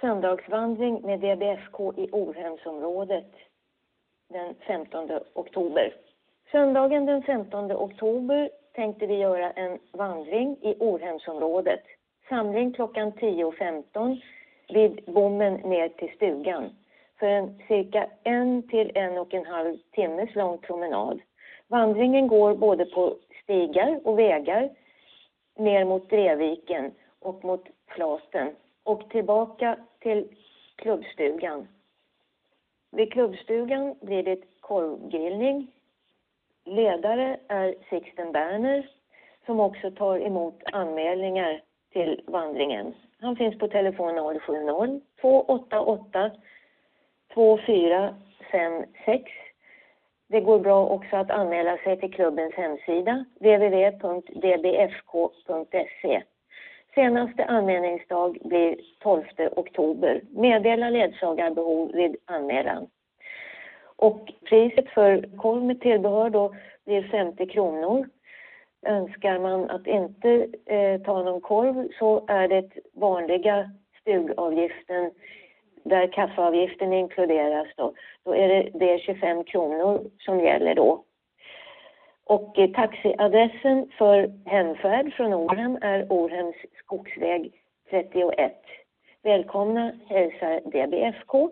söndagsvandring med DBFK i Orhemsområdet den 15 oktober. Söndagen den 15 oktober tänkte vi göra en vandring i Orhemsområdet. Samling klockan 10.15 vid bommen ner till stugan för en cirka en till en och en halv timmes lång promenad. Vandringen går både på stigar och vägar ner mot Dreviken och mot Flaten och tillbaka till klubbstugan. Vid klubbstugan blir det korvgrillning. Ledare är Sixten Berner som också tar emot anmälningar till vandringen. Han finns på telefon 070 288 2456. Det går bra också att anmäla sig till klubbens hemsida www.dbfk.se. Senaste anmälningsdag blir 12 oktober. Meddela ledsagarbehov vid anmälan. Och priset för korv med tillbehör då blir 50 kronor. Önskar man att inte eh, ta någon korv så är det vanliga stugavgiften där kaffeavgiften inkluderas då. Då är det, det är 25 kronor som gäller då. Och eh, taxiadressen för hemfärd från Orhem är Orhems skogsväg 31. Välkomna hälsar DBFK.